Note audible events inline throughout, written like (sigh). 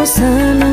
aku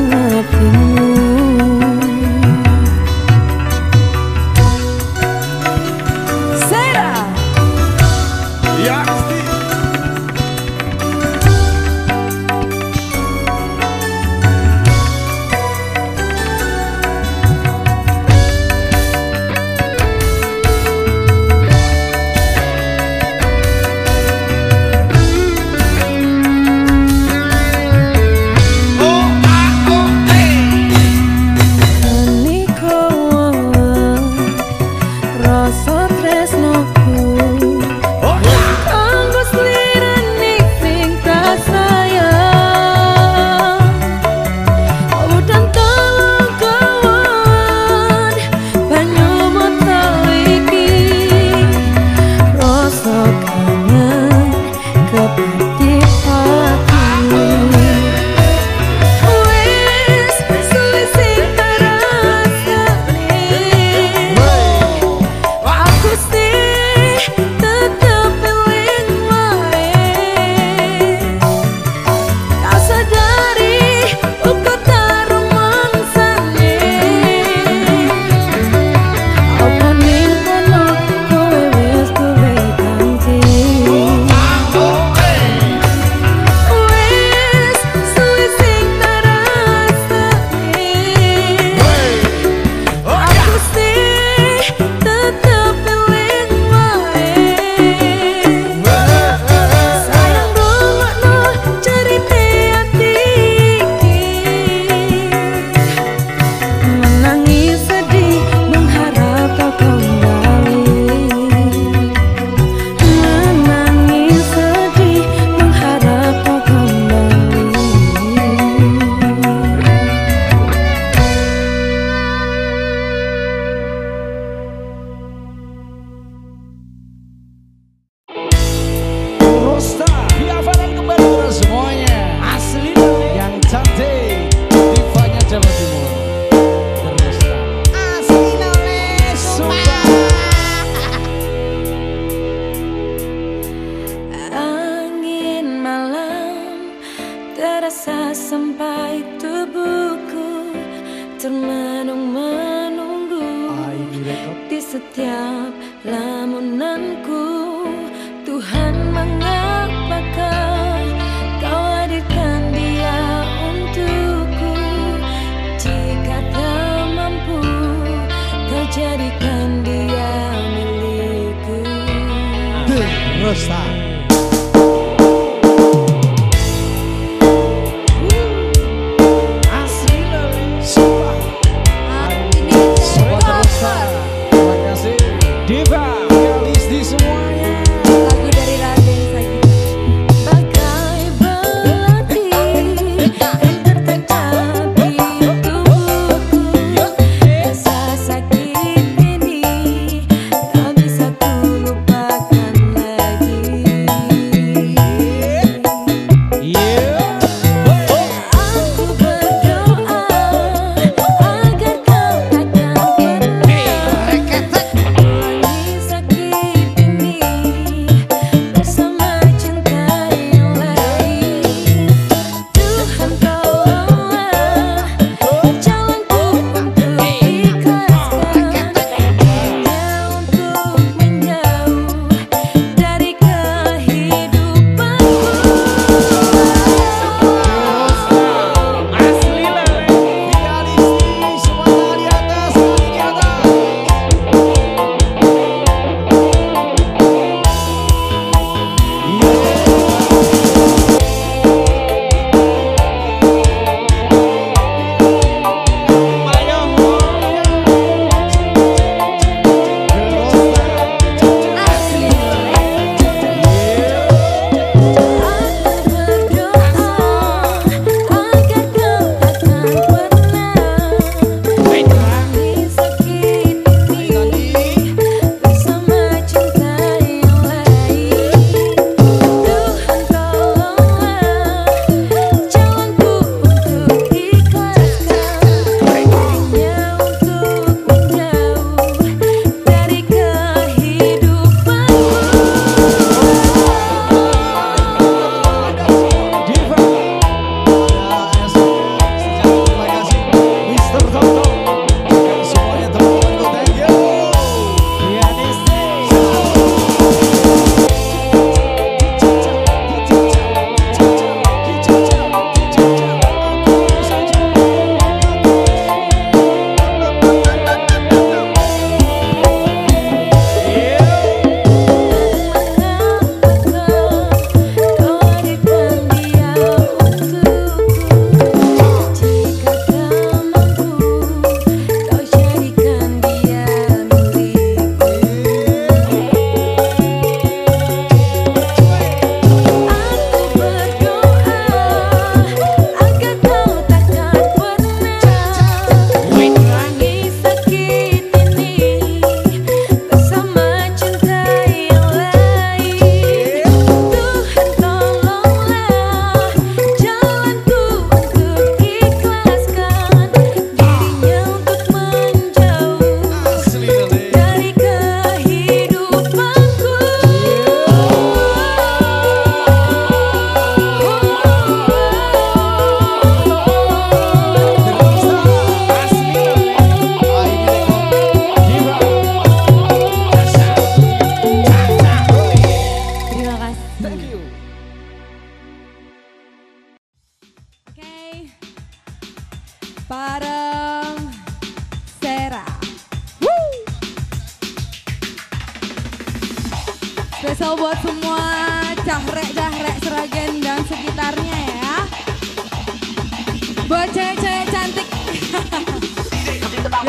cewek-cewek cantik (laughs)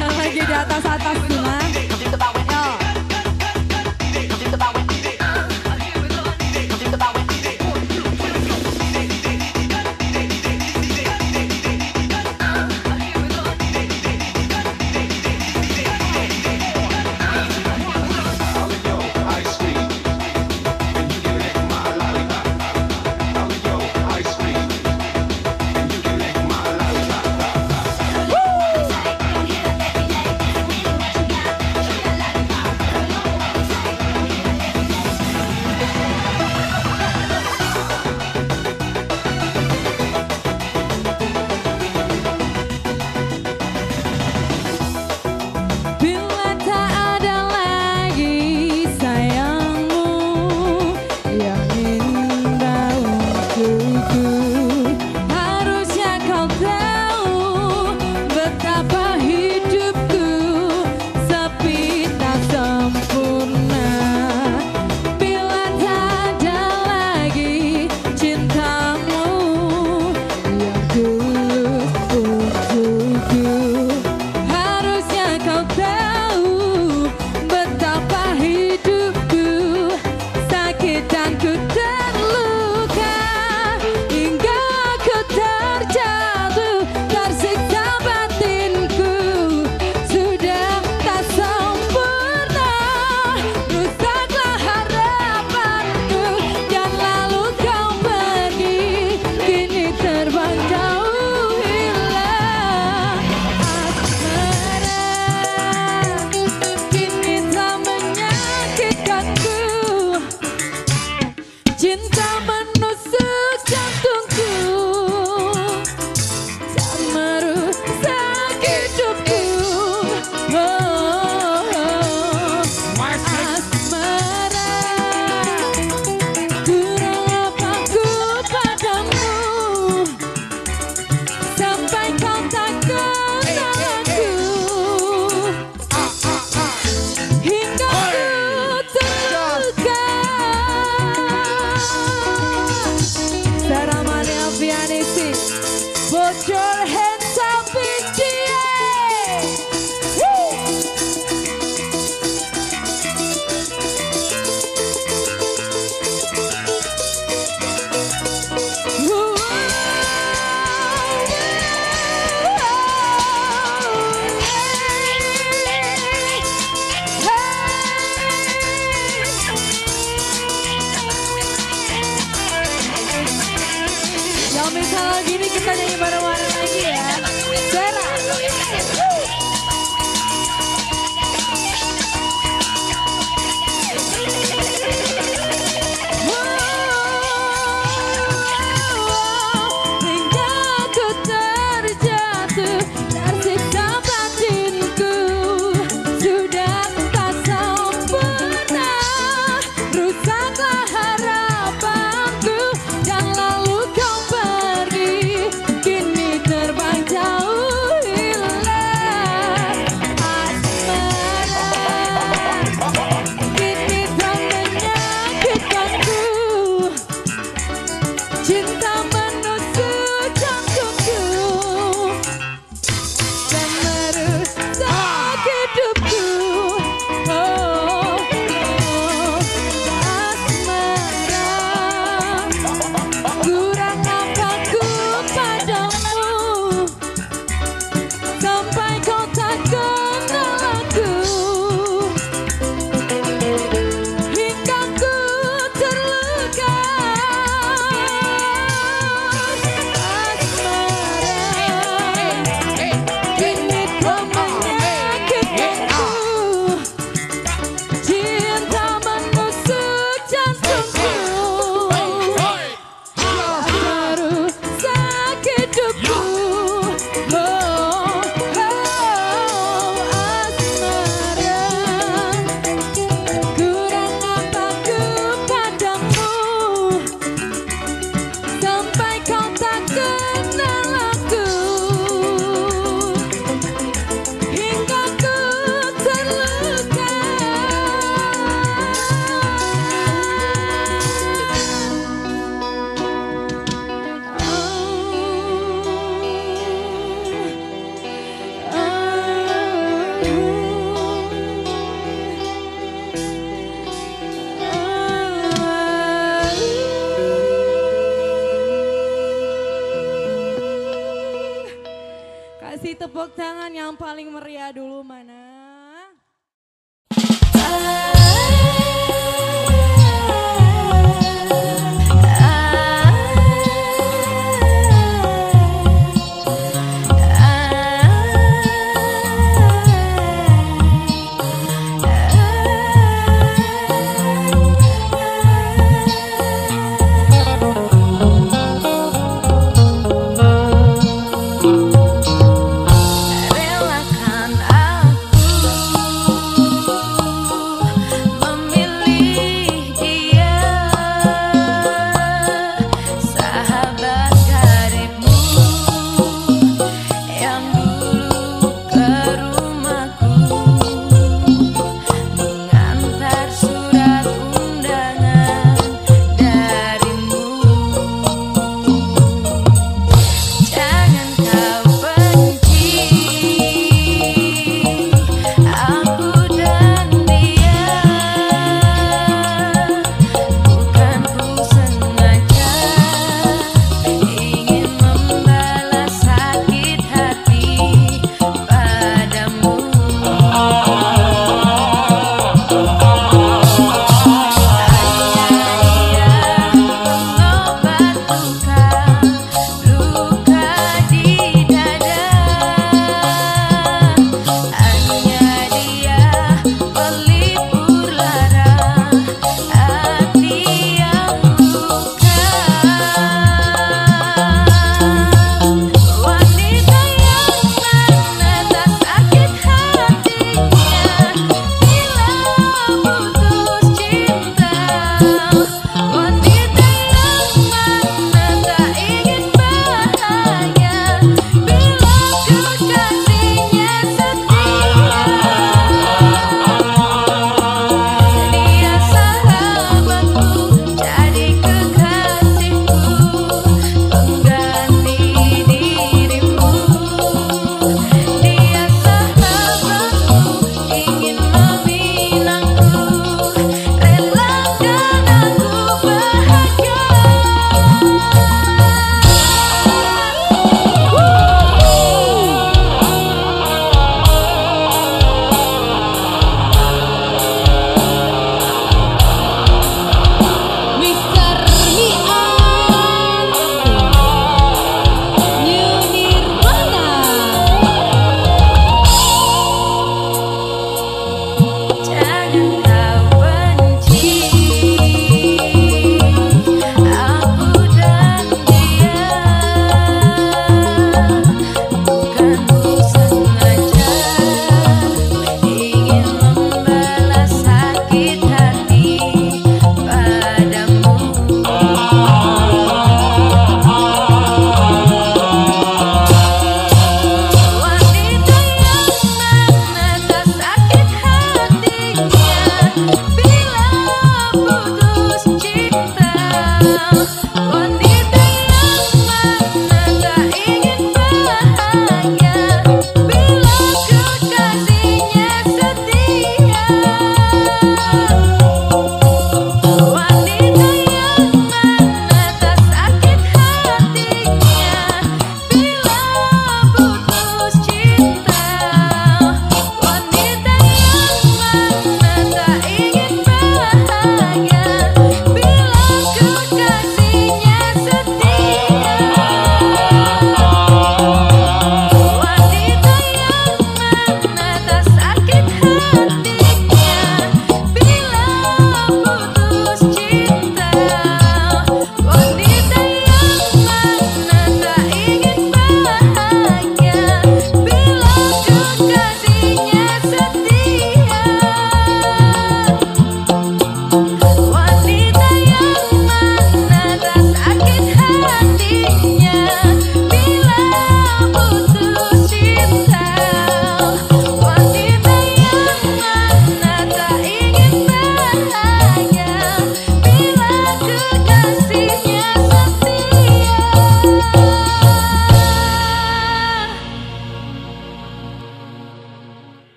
yang lagi di atas-atas semua.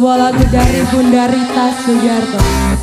Satu buah lagu dari Bunda Rita Sugiarto.